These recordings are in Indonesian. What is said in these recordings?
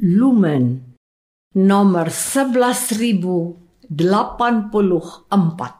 Lumen nomor 11084.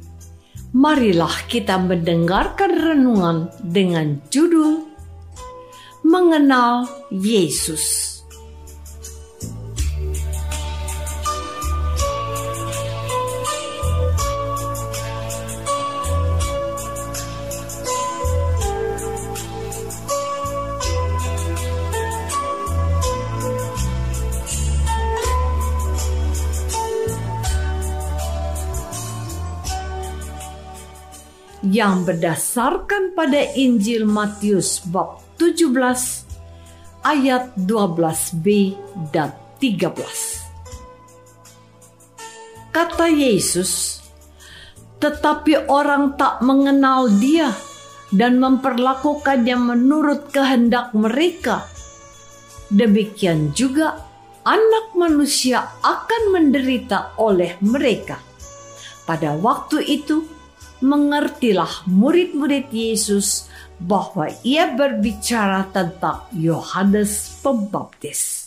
marilah kita mendengarkan renungan dengan judul Mengenal Yesus. Yang berdasarkan pada Injil Matius bab 17 ayat 12b dan 13. Kata Yesus, tetapi orang tak mengenal dia dan memperlakukannya menurut kehendak mereka. Demikian juga anak manusia akan menderita oleh mereka. Pada waktu itu, mengertilah murid-murid Yesus bahwa ia berbicara tentang Yohanes Pembaptis.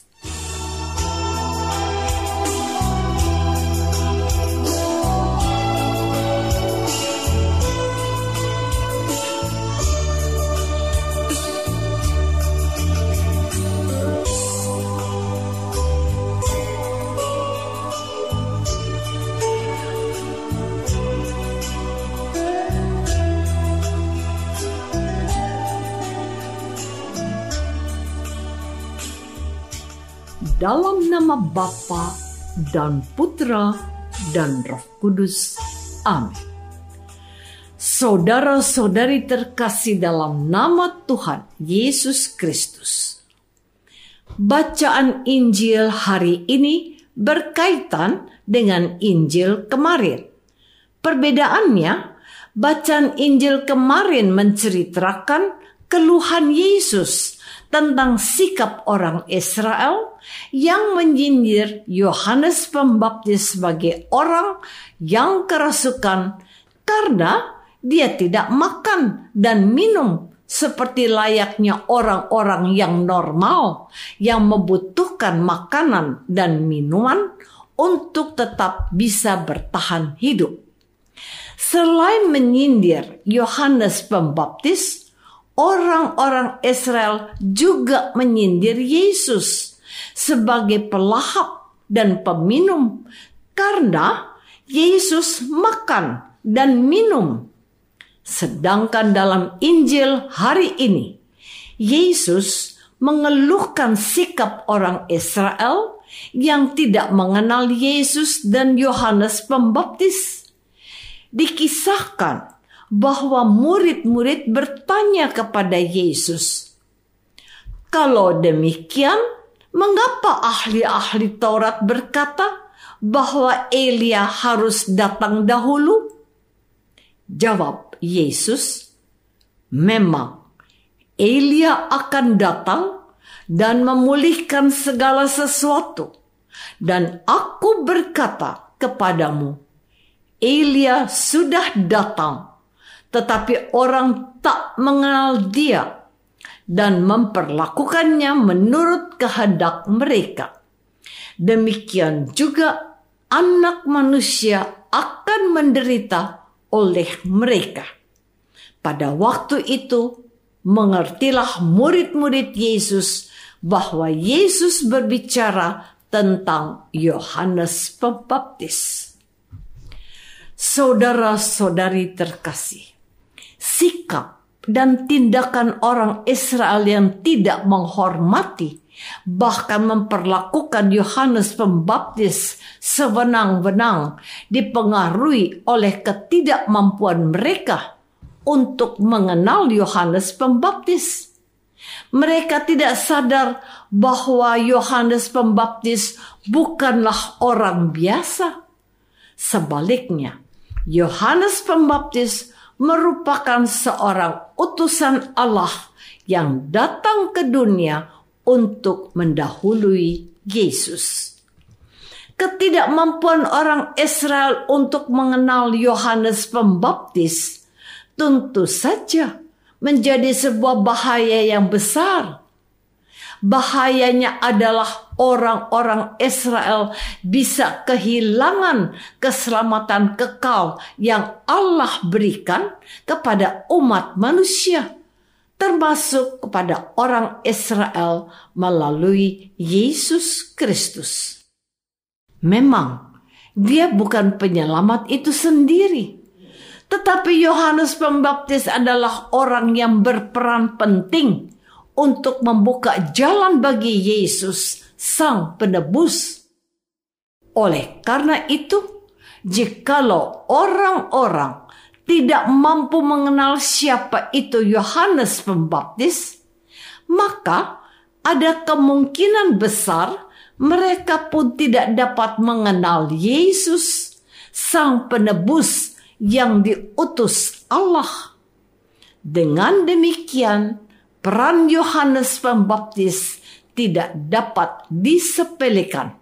Dalam nama Bapa dan Putra dan Roh Kudus. Amin. Saudara-saudari terkasih dalam nama Tuhan Yesus Kristus. Bacaan Injil hari ini berkaitan dengan Injil kemarin. Perbedaannya, bacaan Injil kemarin menceritakan keluhan Yesus tentang sikap orang Israel yang menyindir Yohanes Pembaptis sebagai orang yang kerasukan karena dia tidak makan dan minum seperti layaknya orang-orang yang normal yang membutuhkan makanan dan minuman untuk tetap bisa bertahan hidup. Selain menyindir Yohanes Pembaptis, orang-orang Israel juga menyindir Yesus sebagai pelahap dan peminum karena Yesus makan dan minum. Sedangkan dalam Injil hari ini, Yesus mengeluhkan sikap orang Israel yang tidak mengenal Yesus dan Yohanes Pembaptis. Dikisahkan bahwa murid-murid bertanya kepada Yesus, "Kalau demikian, mengapa ahli-ahli Taurat berkata bahwa Elia harus datang dahulu? Jawab Yesus, memang Elia akan datang dan memulihkan segala sesuatu. Dan aku berkata kepadamu, Elia sudah datang, tetapi orang tak mengenal dia dan memperlakukannya menurut kehendak mereka. Demikian juga anak manusia akan menderita oleh mereka. Pada waktu itu, mengertilah murid-murid Yesus bahwa Yesus berbicara tentang Yohanes Pembaptis. Saudara-saudari terkasih, sikap dan tindakan orang Israel yang tidak menghormati bahkan memperlakukan Yohanes Pembaptis sewenang-wenang dipengaruhi oleh ketidakmampuan mereka untuk mengenal Yohanes Pembaptis. Mereka tidak sadar bahwa Yohanes Pembaptis bukanlah orang biasa. Sebaliknya, Yohanes Pembaptis merupakan seorang utusan Allah yang datang ke dunia untuk mendahului Yesus. Ketidakmampuan orang Israel untuk mengenal Yohanes Pembaptis tentu saja menjadi sebuah bahaya yang besar Bahayanya adalah orang-orang Israel bisa kehilangan keselamatan kekal yang Allah berikan kepada umat manusia, termasuk kepada orang Israel melalui Yesus Kristus. Memang, dia bukan penyelamat itu sendiri. Tetapi Yohanes Pembaptis adalah orang yang berperan penting untuk membuka jalan bagi Yesus, Sang Penebus. Oleh karena itu, jikalau orang-orang tidak mampu mengenal siapa itu Yohanes Pembaptis, maka ada kemungkinan besar mereka pun tidak dapat mengenal Yesus, Sang Penebus yang diutus Allah. Dengan demikian, peran Yohanes Pembaptis tidak dapat disepelekan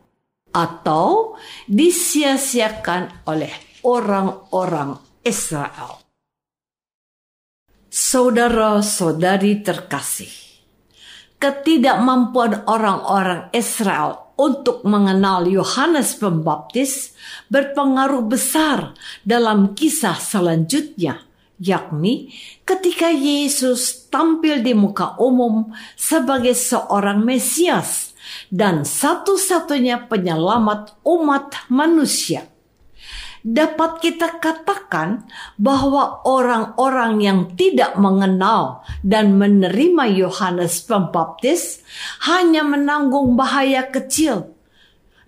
atau disia-siakan oleh orang-orang Israel. Saudara-saudari terkasih, ketidakmampuan orang-orang Israel untuk mengenal Yohanes Pembaptis berpengaruh besar dalam kisah selanjutnya yakni ketika Yesus tampil di muka umum sebagai seorang Mesias dan satu-satunya penyelamat umat manusia. Dapat kita katakan bahwa orang-orang yang tidak mengenal dan menerima Yohanes Pembaptis hanya menanggung bahaya kecil.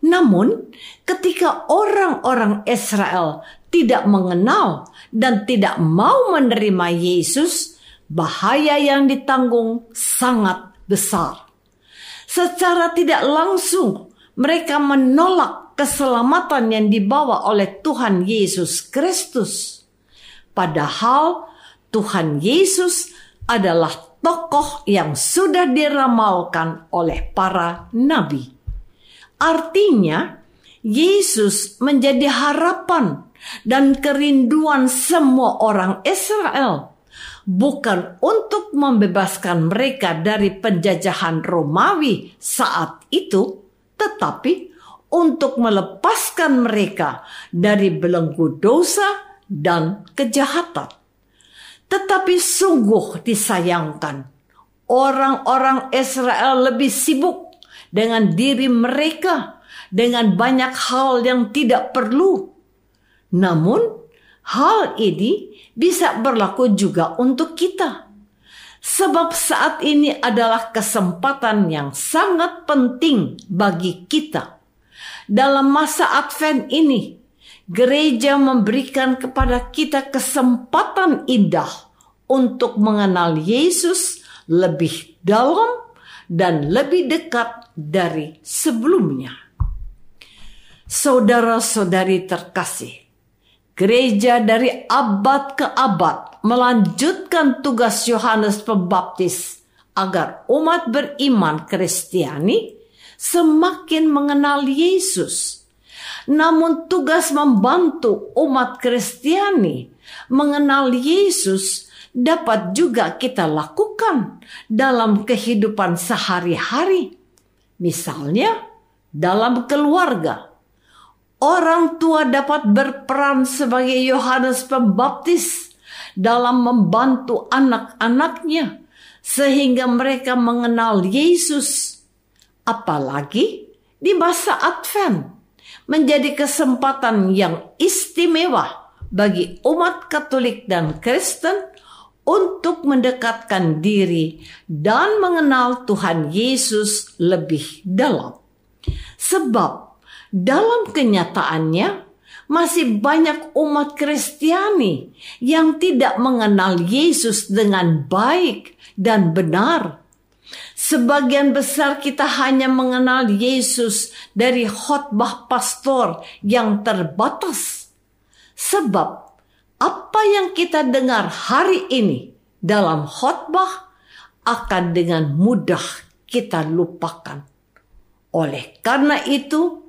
Namun, ketika orang-orang Israel tidak mengenal dan tidak mau menerima Yesus, bahaya yang ditanggung sangat besar. Secara tidak langsung, mereka menolak keselamatan yang dibawa oleh Tuhan Yesus Kristus. Padahal Tuhan Yesus adalah tokoh yang sudah diramalkan oleh para nabi. Artinya, Yesus menjadi harapan dan kerinduan semua orang Israel, bukan untuk membebaskan mereka dari penjajahan Romawi saat itu, tetapi untuk melepaskan mereka dari belenggu dosa dan kejahatan. Tetapi sungguh disayangkan, orang-orang Israel lebih sibuk dengan diri mereka, dengan banyak hal yang tidak perlu namun, hal ini bisa berlaku juga untuk kita. Sebab saat ini adalah kesempatan yang sangat penting bagi kita. Dalam masa Advent ini, gereja memberikan kepada kita kesempatan indah untuk mengenal Yesus lebih dalam dan lebih dekat dari sebelumnya. Saudara-saudari terkasih, gereja dari abad ke abad melanjutkan tugas Yohanes Pembaptis agar umat beriman Kristiani semakin mengenal Yesus. Namun tugas membantu umat Kristiani mengenal Yesus dapat juga kita lakukan dalam kehidupan sehari-hari. Misalnya, dalam keluarga, orang tua dapat berperan sebagai Yohanes Pembaptis dalam membantu anak-anaknya sehingga mereka mengenal Yesus. Apalagi di masa Advent menjadi kesempatan yang istimewa bagi umat Katolik dan Kristen untuk mendekatkan diri dan mengenal Tuhan Yesus lebih dalam. Sebab dalam kenyataannya masih banyak umat Kristiani yang tidak mengenal Yesus dengan baik dan benar. Sebagian besar kita hanya mengenal Yesus dari khotbah pastor yang terbatas. Sebab apa yang kita dengar hari ini dalam khotbah akan dengan mudah kita lupakan. Oleh karena itu,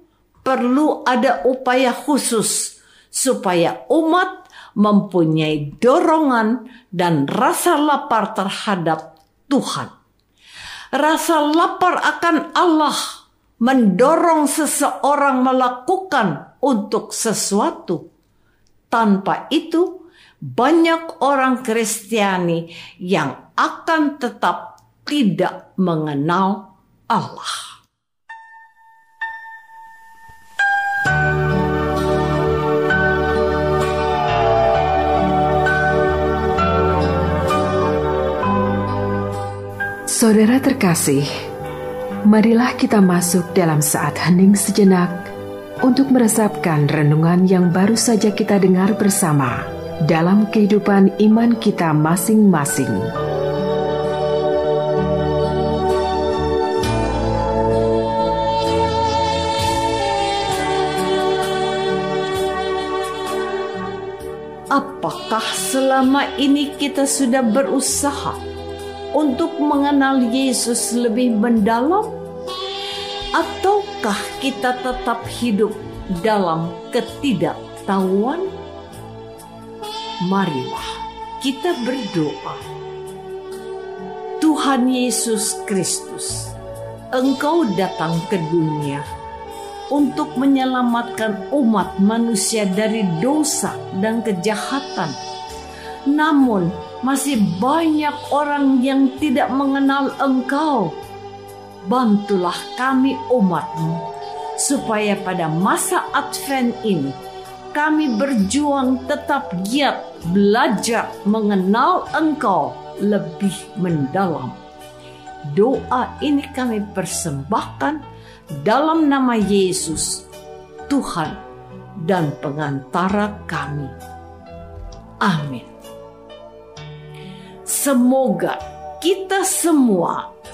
perlu ada upaya khusus supaya umat mempunyai dorongan dan rasa lapar terhadap Tuhan. Rasa lapar akan Allah mendorong seseorang melakukan untuk sesuatu tanpa itu, banyak orang Kristiani yang akan tetap tidak mengenal Allah. Saudara terkasih, marilah kita masuk dalam saat hening sejenak untuk meresapkan renungan yang baru saja kita dengar bersama dalam kehidupan iman kita masing-masing. Apakah selama ini kita sudah berusaha untuk mengenal Yesus lebih mendalam? Ataukah kita tetap hidup dalam ketidaktahuan? Marilah kita berdoa. Tuhan Yesus Kristus, Engkau datang ke dunia untuk menyelamatkan umat manusia dari dosa dan kejahatan. Namun, masih banyak orang yang tidak mengenal Engkau bantulah kami umatmu, supaya pada masa Advent ini kami berjuang tetap giat belajar mengenal Engkau lebih mendalam. Doa ini kami persembahkan dalam nama Yesus, Tuhan dan pengantara kami. Amin. Semoga kita semua